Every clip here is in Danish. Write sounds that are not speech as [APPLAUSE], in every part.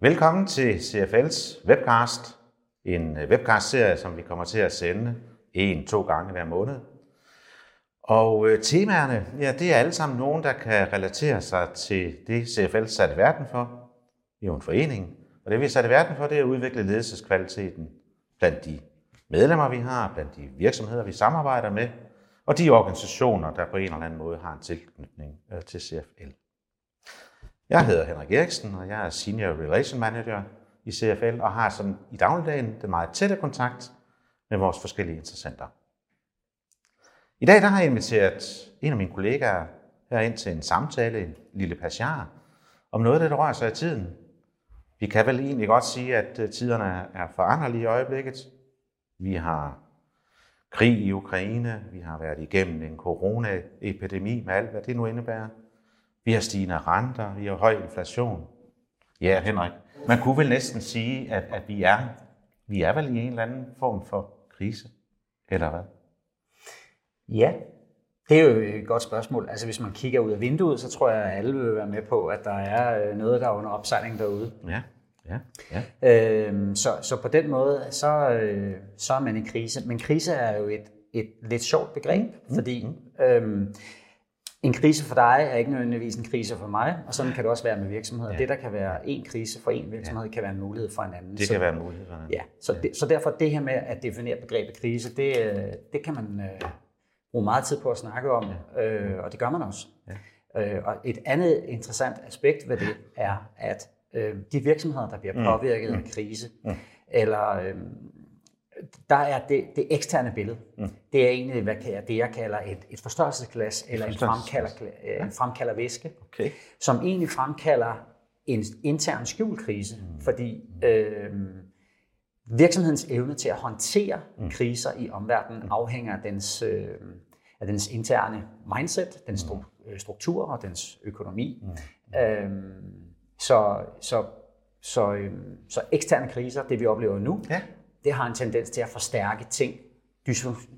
Velkommen til CFL's webcast. En øh, webcast-serie, som vi kommer til at sende en-to gange hver måned. Og øh, temaerne, ja, det er alle sammen nogen, der kan relatere sig til det, CFL satte verden for. Vi er jo en forening, og det vi er sat i verden for, det er at udvikle ledelseskvaliteten blandt de medlemmer, vi har, blandt de virksomheder, vi samarbejder med, og de organisationer, der på en eller anden måde har en tilknytning øh, til CFL. Jeg hedder Henrik Eriksen, og jeg er Senior Relation Manager i CFL, og har sådan i dagligdagen den meget tætte kontakt med vores forskellige interessenter. I dag der har jeg inviteret en af mine kollegaer herind til en samtale, en lille passiar, om noget, der rører sig i tiden. Vi kan vel egentlig godt sige, at øh, tiderne er foranderlige i øjeblikket. Vi har krig i Ukraine, vi har været igennem en coronaepidemi med alt, hvad det nu indebærer. Vi har stigende renter, vi har høj inflation. Ja, Henrik, man kunne vel næsten sige, at, at vi, er, vi er vel i en eller anden form for krise, eller hvad? Ja, det er jo et godt spørgsmål. Altså hvis man kigger ud af vinduet, så tror jeg, at alle vil være med på, at der er øh, noget, der er under opsejling derude. Ja, ja, ja. Øhm, så, så på den måde, så, øh, så er man i krise. Men krise er jo et, et lidt sjovt begreb, mm, fordi mm. Øhm, en krise for dig er ikke nødvendigvis en krise for mig, og sådan kan det også være med virksomheder. Ja. Det, der kan være en krise for en virksomhed, ja. kan være en mulighed for en anden. Det så, kan være en mulighed for en anden. Ja, så, Det, så derfor det her med at definere begrebet krise, det, øh, det kan man øh, bruge meget tid på at snakke om, ja. øh, og det gør man også. Ja. Øh, og et andet interessant aspekt ved det er, at øh, de virksomheder, der bliver mm. påvirket mm. af krise, mm. eller øh, der er det, det eksterne billede. Mm. Det er egentlig hvad jeg, det, jeg kalder et, et forstørrelsesglas, eller en, fremkalder, ja. en fremkalder væske, okay. som egentlig fremkalder en intern skjulkrise, mm. fordi øh, virksomhedens evne til at håndtere mm. kriser i omverdenen mm. afhænger af dens, øh, af dens interne mindset, dens mm. Øh, struktur og dens økonomi. Mm. Øh, så, så, så, øh, så eksterne kriser, det vi oplever nu, ja det har en tendens til at forstærke ting,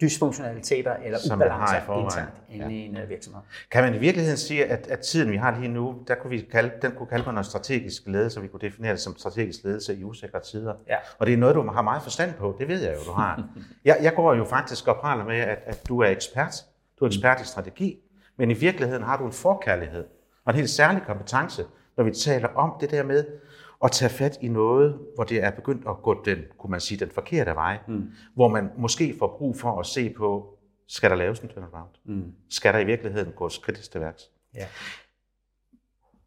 dysfunktionaliteter eller Som ubalancer internt inde ja. i en uh, virksomhed. Kan man i virkeligheden sige, at, at tiden, vi har lige nu, der kunne vi kalde, den kunne kalde på noget strategisk ledelse, vi kunne definere det som strategisk ledelse i usikre tider. Ja. Og det er noget, du har meget forstand på, det ved jeg jo, du har. [LAUGHS] jeg, jeg går jo faktisk og praler med, at, at du er ekspert. Du er ekspert i strategi, men i virkeligheden har du en forkærlighed og en helt særlig kompetence, når vi taler om det der med, at tage fat i noget, hvor det er begyndt at gå den, kunne man sige, den forkerte vej, mm. hvor man måske får brug for at se på, skal der laves en turnaround? Mm. Skal der i virkeligheden gås kritisk til værks? Ja.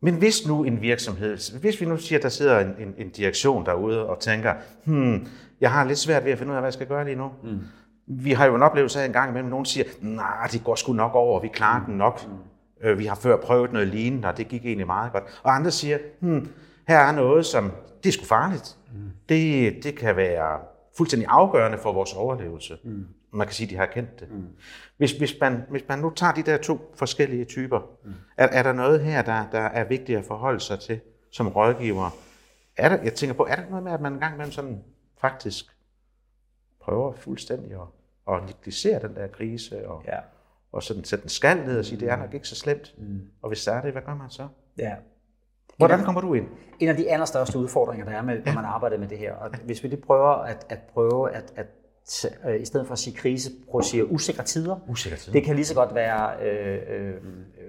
Men hvis nu en virksomhed, hvis vi nu siger, at der sidder en, en, en direktion derude og tænker, hmm, jeg har lidt svært ved at finde ud af, hvad jeg skal gøre lige nu. Mm. Vi har jo en oplevelse af en gang imellem, at nogen siger, nej, det går sgu nok over, vi klarer mm. den nok. Mm. Øh, vi har før prøvet noget lignende, og det gik egentlig meget godt. Og andre siger, hmm, her er noget, som det er sgu farligt. Mm. Det, det kan være fuldstændig afgørende for vores overlevelse. Mm. Man kan sige, at de har kendt det. Mm. Hvis, hvis, man, hvis man nu tager de der to forskellige typer, mm. er, er der noget her, der, der er vigtigt at forholde sig til som rådgiver? Er der, jeg tænker på, er der noget med, at man en gang imellem sådan faktisk prøver fuldstændig at, at negligere den der krise, og, ja. Og sådan sætte den skal ned og sige, det er nok ikke så slemt. Mm. Og hvis der er det, hvad gør man så? Ja, Hvordan kommer du ind? En af de allerstørste udfordringer, der er, med, når man arbejder med det her, og hvis vi lige prøver at, at prøve at, at øh, i stedet for at sige krise, prøve at sige usikre tider. Usikre tider. Det kan lige så godt være øh, øh,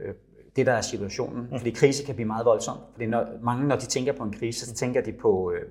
øh, det, der er situationen. Mm. Fordi krise kan blive meget voldsom. Fordi når, mange, når de tænker på en krise, så tænker de på... Øh,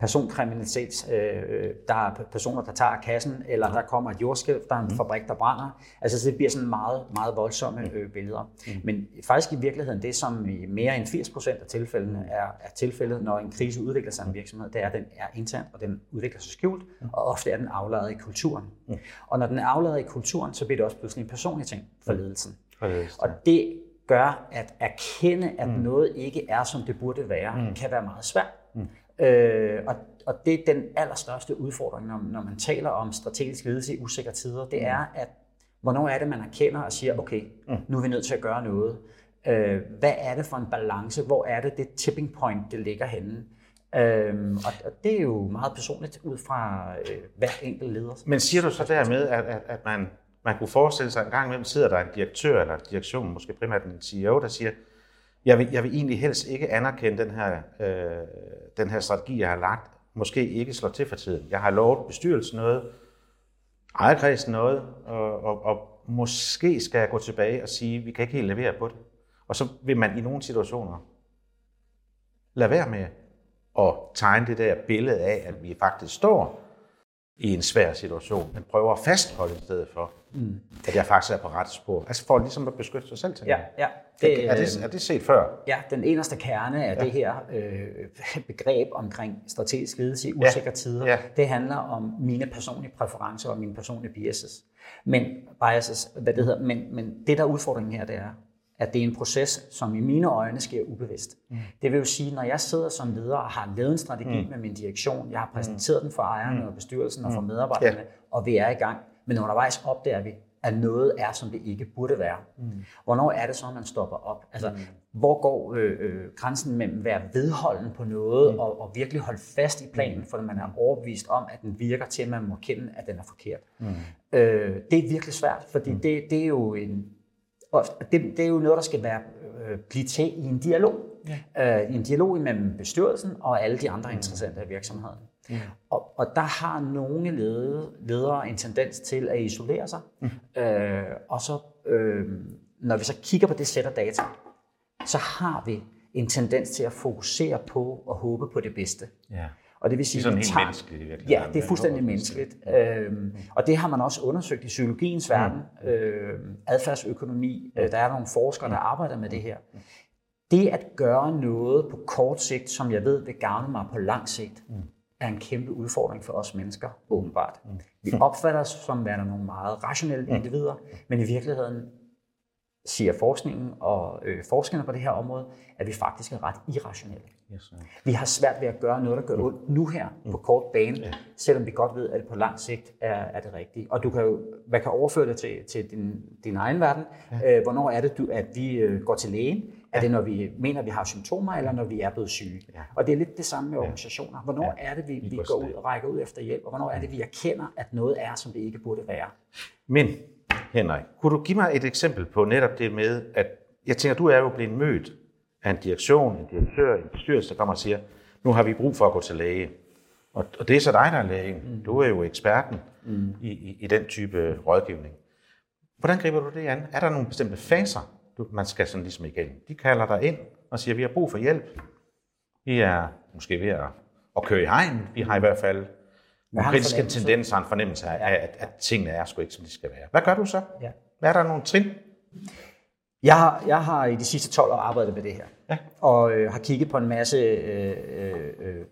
personkriminalitet, øh, der er personer, der tager kassen, eller der kommer et jordskælv, der er en mm. fabrik, der brænder. Altså så det bliver sådan meget, meget voldsomme mm. øh, billeder. Mm. Men faktisk i virkeligheden, det som i mere end 80 procent af tilfældene er, er tilfældet, når en krise udvikler sig i en virksomhed, det er, at den er intern, og den udvikler sig skjult, mm. og ofte er den afladet i kulturen. Mm. Og når den er afladet i kulturen, så bliver det også pludselig en personlig ting for mm. ledelsen. Mm. Og det gør, at erkende, at mm. noget ikke er, som det burde være, mm. kan være meget svært. Mm. Øh, og, og det er den allerstørste udfordring, når, når man taler om strategisk ledelse i usikre tider, det er, at hvornår er det, man erkender og siger, okay, mm. nu er vi nødt til at gøre noget. Øh, hvad er det for en balance? Hvor er det, det tipping point, det ligger henne? Øhm, og, og det er jo meget personligt ud fra øh, hver enkelt leder. Men siger du så dermed, at, at, at man, man kunne forestille sig, at en gang imellem sidder der en direktør eller en direktion, måske primært en CEO, der siger, jeg vil, jeg vil egentlig helst ikke anerkende den her, øh, den her strategi, jeg har lagt, måske ikke slår til for tiden. Jeg har lovet bestyrelsen noget, ejerkredsen noget, og, og, og måske skal jeg gå tilbage og sige, vi kan ikke helt levere på det. Og så vil man i nogle situationer lade være med at tegne det der billede af, at vi faktisk står i en svær situation, men prøver at fastholde i stedet for, mm. at jeg faktisk er på ret spor. Altså for ligesom at beskytte sig selv til ja, ja. Det, er, det, er det set før? Ja, den eneste kerne af ja. det her øh, [LAUGHS] begreb omkring strategisk ledelse i usikre ja. tider, ja. det handler om mine personlige præferencer og mine personlige biases. Men, biases, hvad det hedder, men, men det der er udfordringen her, det er, at det er en proces, som i mine øjne sker ubevidst. Mm. Det vil jo sige, når jeg sidder som leder og har lavet en strategi mm. med min direktion, jeg har præsenteret mm. den for ejerne mm. og bestyrelsen og for mm. medarbejderne, yeah. og vi er i gang, men undervejs opdager vi, at noget er, som det ikke burde være. Mm. Hvornår er det så, man stopper op? Altså, mm. hvor går øh, øh, grænsen mellem at være vedholden på noget mm. og, og virkelig holde fast i planen, mm. for man er overbevist om, at den virker til, at man må kende, at den er forkert. Mm. Øh, det er virkelig svært, fordi mm. det, det er jo en og det, det er jo noget, der skal være, øh, blive til i en dialog. Ja. Øh, en dialog mellem bestyrelsen og alle de andre interessenter i virksomheden. Ja. Og, og der har nogle lede, ledere en tendens til at isolere sig. Mm. Øh, og så, øh, når vi så kigger på det sæt af data, så har vi en tendens til at fokusere på og håbe på det bedste. Ja. Og det vil sige, det er sådan helt tager, menneskeligt i virkeligheden. Ja, det er fuldstændig menneskeligt. Øhm, og det har man også undersøgt i psykologiens verden, mm. øh, adfærdsøkonomi. Øh, der er nogle forskere, der arbejder med det her. Det at gøre noget på kort sigt, som jeg ved vil gavne mig på lang sigt, mm. er en kæmpe udfordring for os mennesker, åbenbart. Mm. Vi opfatter os som værende nogle meget rationelle individer, men i virkeligheden siger forskningen og øh, forskerne på det her område, at vi faktisk er ret irrationelle. Yes, vi har svært ved at gøre noget, der gør ondt nu her mm. på kort bane, yeah. selvom vi godt ved, at det på lang sigt er, er det rigtige. Og du kan jo, hvad kan overføre det til, til din, din egen verden? Ja. Øh, hvornår er det, du, at vi øh, går til lægen? Er det, når vi mener, at vi har symptomer, eller når vi er blevet syge? Ja. Og det er lidt det samme med organisationer. Hvornår ja. er det, vi, vi går ud og rækker ud efter hjælp? Og hvornår er det, vi erkender, at noget er, som det ikke burde være? Men, Henrik, kunne du give mig et eksempel på netop det med, at jeg tænker, du er jo blevet mødt af en direktion, en direktør, en bestyrelse, der kommer og siger, nu har vi brug for at gå til læge. Og, og det er så dig, der er lægen. Mm. Du er jo eksperten mm. i, i, i den type rådgivning. Hvordan griber du det an? Er der nogle bestemte faser, du, man skal sådan ligesom igennem? De kalder dig ind og siger, vi har brug for hjælp. Vi er måske ved at, at køre i hegn. Vi har i hvert fald nogle kritiske tendenser og en fornemmelse af, ja. at, at tingene er sgu ikke, som de skal være. Hvad gør du så? Ja. Hvad er der nogle trin? Jeg har, jeg har i de sidste 12 år arbejdet med det her, ja. og øh, har kigget på en masse øh, øh,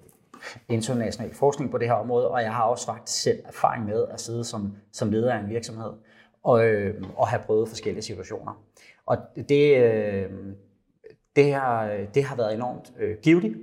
international forskning på det her område, og jeg har også faktisk selv erfaring med at sidde som, som leder af en virksomhed og, øh, og have prøvet forskellige situationer. Og det, øh, det, har, det har været enormt øh, givetigt.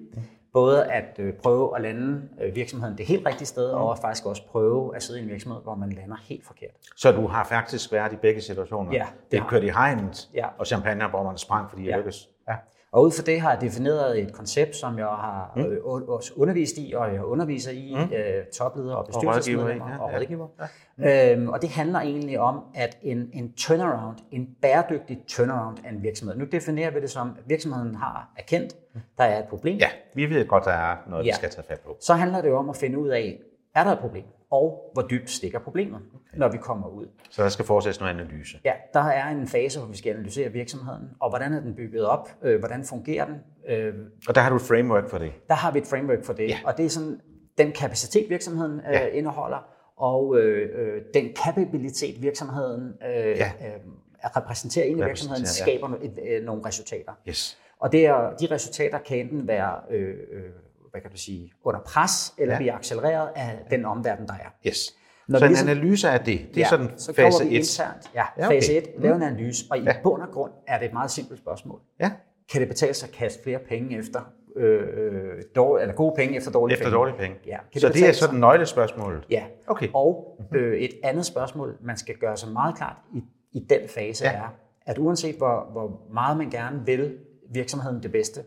Både at øh, prøve at lande øh, virksomheden det helt rigtige sted, og faktisk også prøve at sidde i en virksomhed, hvor man lander helt forkert. Så du har faktisk været i begge situationer? Ja. Det, det kørt i hegnet, ja. og champagne, hvor man sprang, fordi ja. lykkes? Ja. Og ud fra det har jeg defineret et koncept, som jeg har mm. øh, også undervist i, og jeg underviser i, mm. øh, topledere og bestyrelsesmedlemmer og rådgiver. Ja. Ja. Øhm, og det handler egentlig om, at en, en turnaround, en bæredygtig turnaround af en virksomhed. Nu definerer vi det som, at virksomheden har erkendt, der er et problem. Ja, vi ved godt, der er noget, ja. vi skal tage fat på. Så handler det jo om at finde ud af, er der et problem? Og hvor dybt stikker problemet, okay. når vi kommer ud. Så der skal fortsættes noget analyse? Ja, der er en fase, hvor vi skal analysere virksomheden, og hvordan er den bygget op, øh, hvordan fungerer den. Øh, og der har du et framework for det? Der har vi et framework for det, ja. og det er sådan den kapacitet, virksomheden øh, ja. indeholder, og øh, øh, den kapabilitet, virksomheden øh, ja. øh, repræsenterer ind i virksomheden, ja. skaber et, øh, nogle resultater. Yes. Og det er, de resultater kan enten være øh, øh, hvad kan du sige, under pres, eller ja. bliver accelereret af den omverden, der er. Yes. Når så en ligesom, analyse af det, det er ja, sådan så fase 1? Internt, ja, ja okay. fase 1, lave en analyse, og i ja. bund og grund er det et meget simpelt spørgsmål. Ja. Kan det betale sig at kaste flere penge efter øh, dårlige, eller gode penge efter dårlige efter penge? dårlige penge. Ja. Kan så det, det er sådan nøglespørgsmålet? Ja. Okay. Og øh, et andet spørgsmål, man skal gøre sig meget klart i, i den fase, ja. er, at uanset hvor, hvor meget man gerne vil virksomheden det bedste,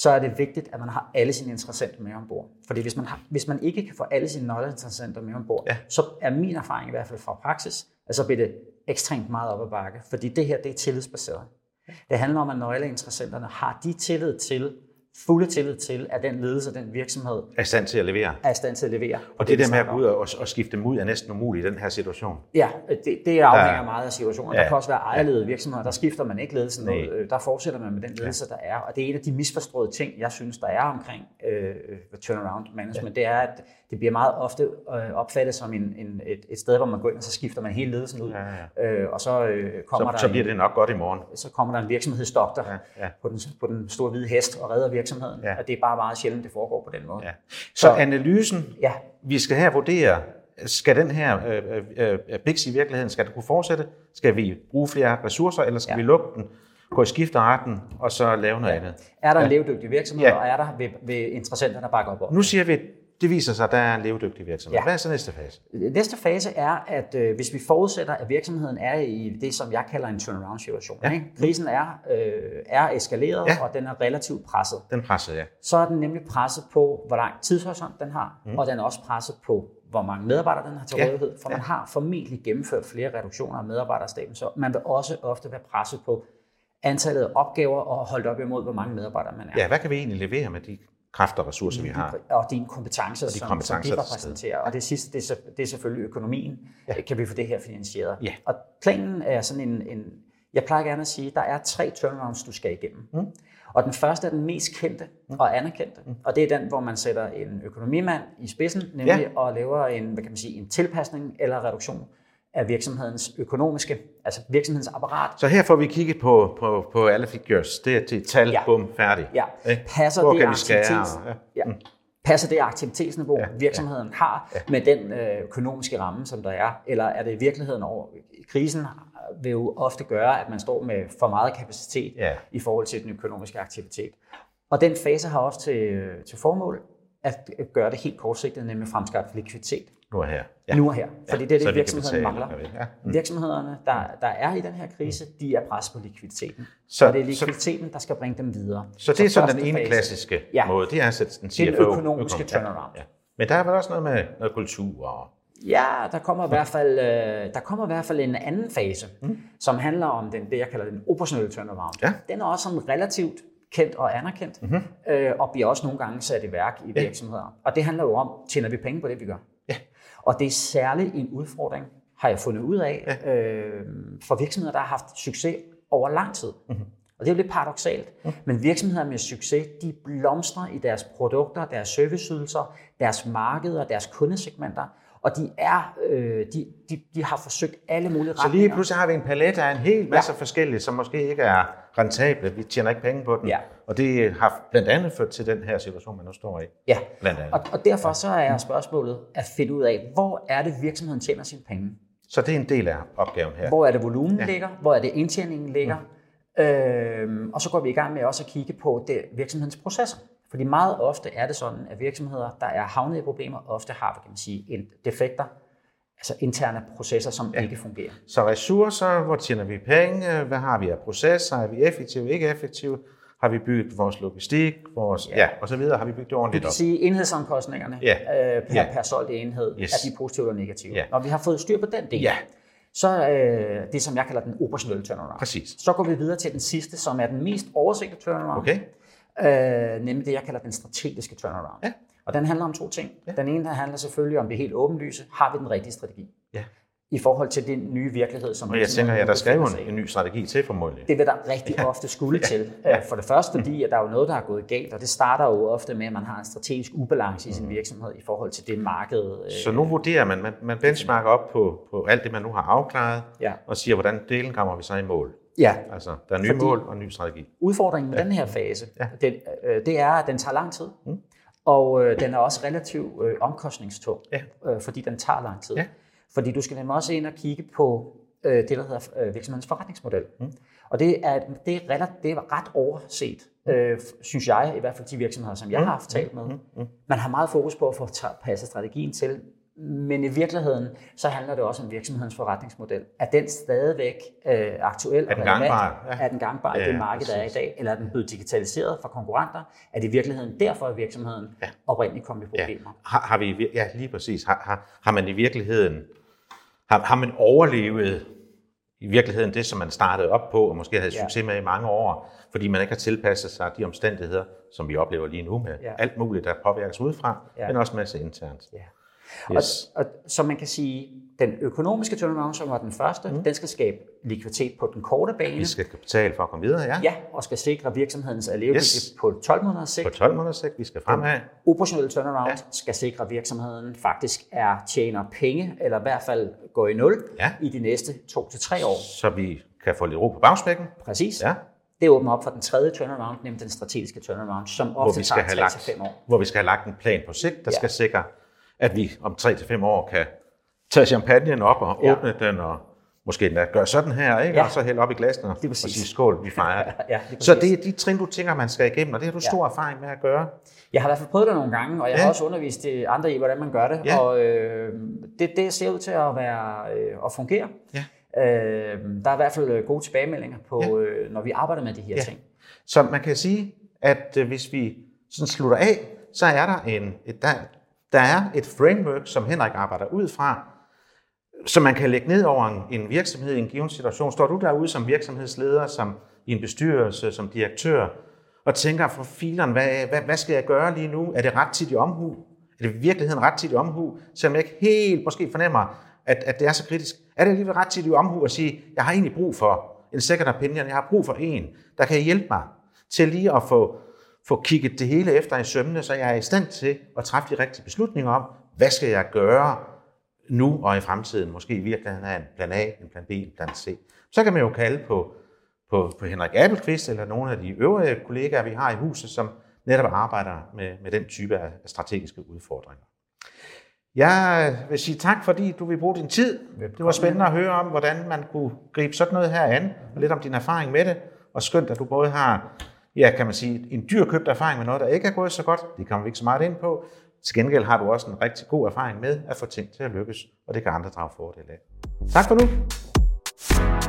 så er det vigtigt, at man har alle sine interessenter med ombord. Fordi hvis man, har, hvis man ikke kan få alle sine nøgleinteressenter med ombord, ja. så er min erfaring i hvert fald fra praksis, at så bliver det ekstremt meget op ad bakke. Fordi det her, det er tillidsbaseret. Det handler om, at nøgleinteressenterne har de tillid til, fulde tillid til, at den ledelse, den virksomhed er i stand til at levere. Er i stand til at levere. Og det, det der med at gå ud og, og skifte dem ud er næsten umuligt i den her situation. Ja, det, det afhænger der, meget af situationen. Ja, der kan også være ejerledede virksomheder, der skifter man ikke ledelsen noget. Øh, der fortsætter man med den ledelse, ja. der er. Og det er en af de misforståede ting, jeg synes, der er omkring øh, turnaround management. Ja. Det er, at det bliver meget ofte øh, opfattet som en, en, et, et sted, hvor man går ind, og så skifter man hele ledelsen ud. Ja, ja. Øh, og så øh, kommer så, der så bliver det nok godt i morgen. Så kommer der en virksomhedsdoktor ja, ja. På, den, på den store hvide hest og redder virksomheden. Ja. Og det er bare meget sjældent, det foregår på den måde. Ja. Så, så analysen, ja. vi skal her vurdere, skal den her øh, øh, øh, BIX i virkeligheden, skal det kunne fortsætte? Skal vi bruge flere ressourcer, eller skal ja. vi lukke den? gå i skifteretten og så lave noget ja. andet. Er der en levedygtig virksomhed, ja. og er der ved, ved interessenter, der bakker op om Nu siger vi, det viser sig, at der er en levedygtig virksomhed. Ja. Hvad er så næste fase? Næste fase er, at øh, hvis vi forudsætter, at virksomheden er i det, som jeg kalder en turnaround-situation. Ja. Ikke? Krisen er, øh, er eskaleret, ja. og den er relativt presset. Den presset, ja. Så er den nemlig presset på, hvor lang tidshorisont den har, mm. og den er også presset på, hvor mange medarbejdere den har til ja. rådighed. For ja. man har formentlig gennemført flere reduktioner af medarbejderstaben, så man vil også ofte være presset på antallet af opgaver og holdt op imod, hvor mange medarbejdere man er. Ja, hvad kan vi egentlig levere med de kræfter og ressourcer, vi har. Og dine kompetencer, og de som, kompetencer, som de repræsenterer. Og det sidste, det er, det er selvfølgelig økonomien. Ja. Kan vi få det her finansieret? Ja. Og planen er sådan en, en... Jeg plejer gerne at sige, at der er tre turnarounds, du skal igennem. Mm. Og den første er den mest kendte mm. og anerkendte. Mm. Og det er den, hvor man sætter en økonomimand i spidsen, nemlig ja. at lave en, hvad kan man sige, en tilpasning eller reduktion virksomhedens økonomiske, altså virksomhedens apparat. Så her får vi kigget på, på, på alle figures. Det er til tal, ja. bum, færdig. Ja. Passer Hvor det skære? Ja. Ja. Mm. Passer det aktivitetsniveau, ja. virksomheden ja. har ja. med den øh, økonomiske ramme, som der er? Eller er det i virkeligheden over? Krisen vil jo ofte gøre, at man står med for meget kapacitet ja. i forhold til den økonomiske aktivitet. Og den fase har også til, til formål at gøre det helt kortsigtet, nemlig fremskaffe likviditet. Nu og her. Ja. Nu og her. Fordi ja. det er det, virksomheden mangler. Ja. Mm. Virksomhederne, der, der er i den her krise, de er presset på likviditeten. Så, og det er likviditeten, så, der skal bringe dem videre. Så det er sådan den ene fase. klassiske ja. måde, det er at sætte den CFO. Den økonomiske turnaround. Ja. Ja. Men der er vel også noget med noget kultur og Ja, der kommer, i hvert fald, øh, der kommer i hvert fald en anden fase, mm. som handler om den, det, jeg kalder den operationelle turnaround. Ja. Den er også sådan relativt kendt og anerkendt, mm-hmm. øh, og bliver også nogle gange sat i værk i virksomheder. Ja. Og det handler jo om, tjener vi penge på det, vi gør? Ja. Og det er særligt en udfordring, har jeg fundet ud af, ja. øh, for virksomheder, der har haft succes over lang tid. Mm-hmm. Og det er jo lidt paradoxalt, mm. men virksomheder med succes, de blomstrer i deres produkter, deres serviceydelser, deres markeder, deres kundesegmenter, og de er, øh, de, de, de har forsøgt alle mulige retninger. Så lige pludselig har vi en palet af en hel masse ja. forskellige, som måske ikke er rentable. Vi tjener ikke penge på den. Ja. Og det har blandt andet ført til den her situation, man nu står i. Ja, blandt andet. Og, og derfor så er spørgsmålet at finde ud af, hvor er det virksomheden tjener sine penge? Så det er en del af opgaven her. Hvor er det volumen ja. ligger? Hvor er det indtjeningen ligger? Mm. Øhm, og så går vi i gang med også at kigge på det, virksomhedens processer. Fordi meget ofte er det sådan, at virksomheder, der er havnet i problemer, ofte har kan man sige, en defekter, altså interne processer, som ja. ikke fungerer. Så ressourcer, hvor tjener vi penge, hvad har vi af processer, er vi effektive, ikke effektive, har vi bygget vores logistik, vores, ja. ja, og så videre, har vi bygget det ordentligt op. Det vil sige, enhedsomkostningerne ja. øh, per, ja. per solgt enhed, yes. er de positive og negative. Ja. Når vi har fået styr på den del, ja. så øh, det, som jeg kalder den operationelle turnaround. Præcis. Så går vi videre til den sidste, som er den mest oversigtede turnaround. Okay øh, nemlig det, jeg kalder den strategiske turnaround. Ja. Og den handler om to ting. Ja. Den ene der handler selvfølgelig om det helt åbenlyse. Har vi den rigtige strategi? Ja. I forhold til den nye virkelighed, som... Og jeg tænker, at der skal jo en, en ny strategi til formodentlig. Det vil der rigtig ja. ofte skulle ja. til. Ja. For det første, fordi at der er jo noget, der er gået galt, og det starter jo ofte med, at man har en strategisk ubalance i sin mm. virksomhed i forhold til det marked. Så nu vurderer man, man, man benchmarker op på, på alt det, man nu har afklaret, ja. og siger, hvordan delen kommer vi så i mål. Ja. Altså, der er nye Fordi mål og ny strategi. Udfordringen med ja. den her fase, ja. det, øh, det er, at den tager lang tid. Mm. Og øh, den er også relativt øh, omkostningstung, ja. øh, fordi den tager lang tid. Ja. Fordi du skal nemlig også ind og kigge på øh, det, der hedder øh, virksomhedens forretningsmodel. Mm. Og det er, det, er ret, det er ret overset, mm. øh, synes jeg, i hvert fald de virksomheder, som jeg mm. har haft talt med. Mm. Mm. Man har meget fokus på at få passet strategien til Men i virkeligheden, så handler det også om virksomhedens forretningsmodel. Er den stadigvæk øh, aktuel er den gangbar? Ja. Er den gangbar i det marked, der er i dag? Eller er den blevet digitaliseret fra konkurrenter? Er det i virkeligheden derfor, at virksomheden ja. oprindeligt kom i problemer? Ja. Har, har vi, ja, lige præcis. Har, har, har man i virkeligheden har, har man overlevet i virkeligheden det, som man startede op på, og måske havde ja. succes med i mange år, fordi man ikke har tilpasset sig de omstændigheder, som vi oplever lige nu med ja. alt muligt, der påvirkes udefra, ja. men også masse internt. Ja. Yes. Og, og så man kan sige, den økonomiske turnaround, som var den første, mm. den skal skabe likviditet på den korte bane. Vi skal kapital for at komme videre, ja. Ja, og skal sikre virksomhedens levedygtighed yes. på 12 måneders sigt. På 12 måneders sigt, vi skal fremad. Den operationelle turnaround ja. skal sikre, at virksomheden faktisk er tjener penge, eller i hvert fald går i nul ja. i de næste to til tre år. Så vi kan få lidt ro på bagspækken. Præcis. Ja. Det åbner op for den tredje turnaround, nemlig den strategiske turnaround, som ofte tager 3-5 år. Hvor vi skal have lagt en plan på sigt, der ja. skal sikre at vi om 3-5 år kan tage champagnen op og ja. åbne den og måske endda gøre sådan her, ikke? Ja. og så hælde op i glasene og sige skål, vi fejrer det. [LAUGHS] ja, det så det er de trin, du tænker, man skal igennem, og det har du ja. stor erfaring med at gøre. Jeg har i hvert fald prøvet det nogle gange, og jeg ja. har også undervist de andre i, hvordan man gør det, ja. og øh, det, det ser ud til at, være, øh, at fungere. Ja. Øh, der er i hvert fald øh, gode tilbagemeldinger på, ja. øh, når vi arbejder med de her ja. ting. Så man kan sige, at øh, hvis vi sådan slutter af, så er der en, et, der, der er et framework, som Henrik arbejder ud fra, som man kan lægge ned over en, virksomhed i en given situation. Står du derude som virksomhedsleder, som i en bestyrelse, som direktør, og tænker for fileren, hvad, hvad, hvad skal jeg gøre lige nu? Er det ret tit i omhu? Er det i virkeligheden ret tit i omhu, selvom jeg ikke helt måske fornemmer, at, at det er så kritisk? Er det alligevel ret tit i omhu at sige, jeg har egentlig brug for en second opinion, jeg har brug for en, der kan hjælpe mig til lige at få få kigget det hele efter i sømne, så jeg er i stand til at træffe de rigtige beslutninger om, hvad skal jeg gøre nu og i fremtiden, måske i virkeligheden have en plan A, en plan B, en plan C. Så kan man jo kalde på, på, på Henrik Appelqvist eller nogle af de øvrige kollegaer, vi har i huset, som netop arbejder med, med den type af strategiske udfordringer. Jeg vil sige tak, fordi du vil bruge din tid. Det var spændende at høre om, hvordan man kunne gribe sådan noget her an, og lidt om din erfaring med det, og skønt, at du både har ja, kan man sige, en dyr købt erfaring med noget, der ikke er gået så godt. Det kommer vi ikke så meget ind på. Til gengæld har du også en rigtig god erfaring med at få ting til at lykkes, og det kan andre drage fordel af. Tak for nu.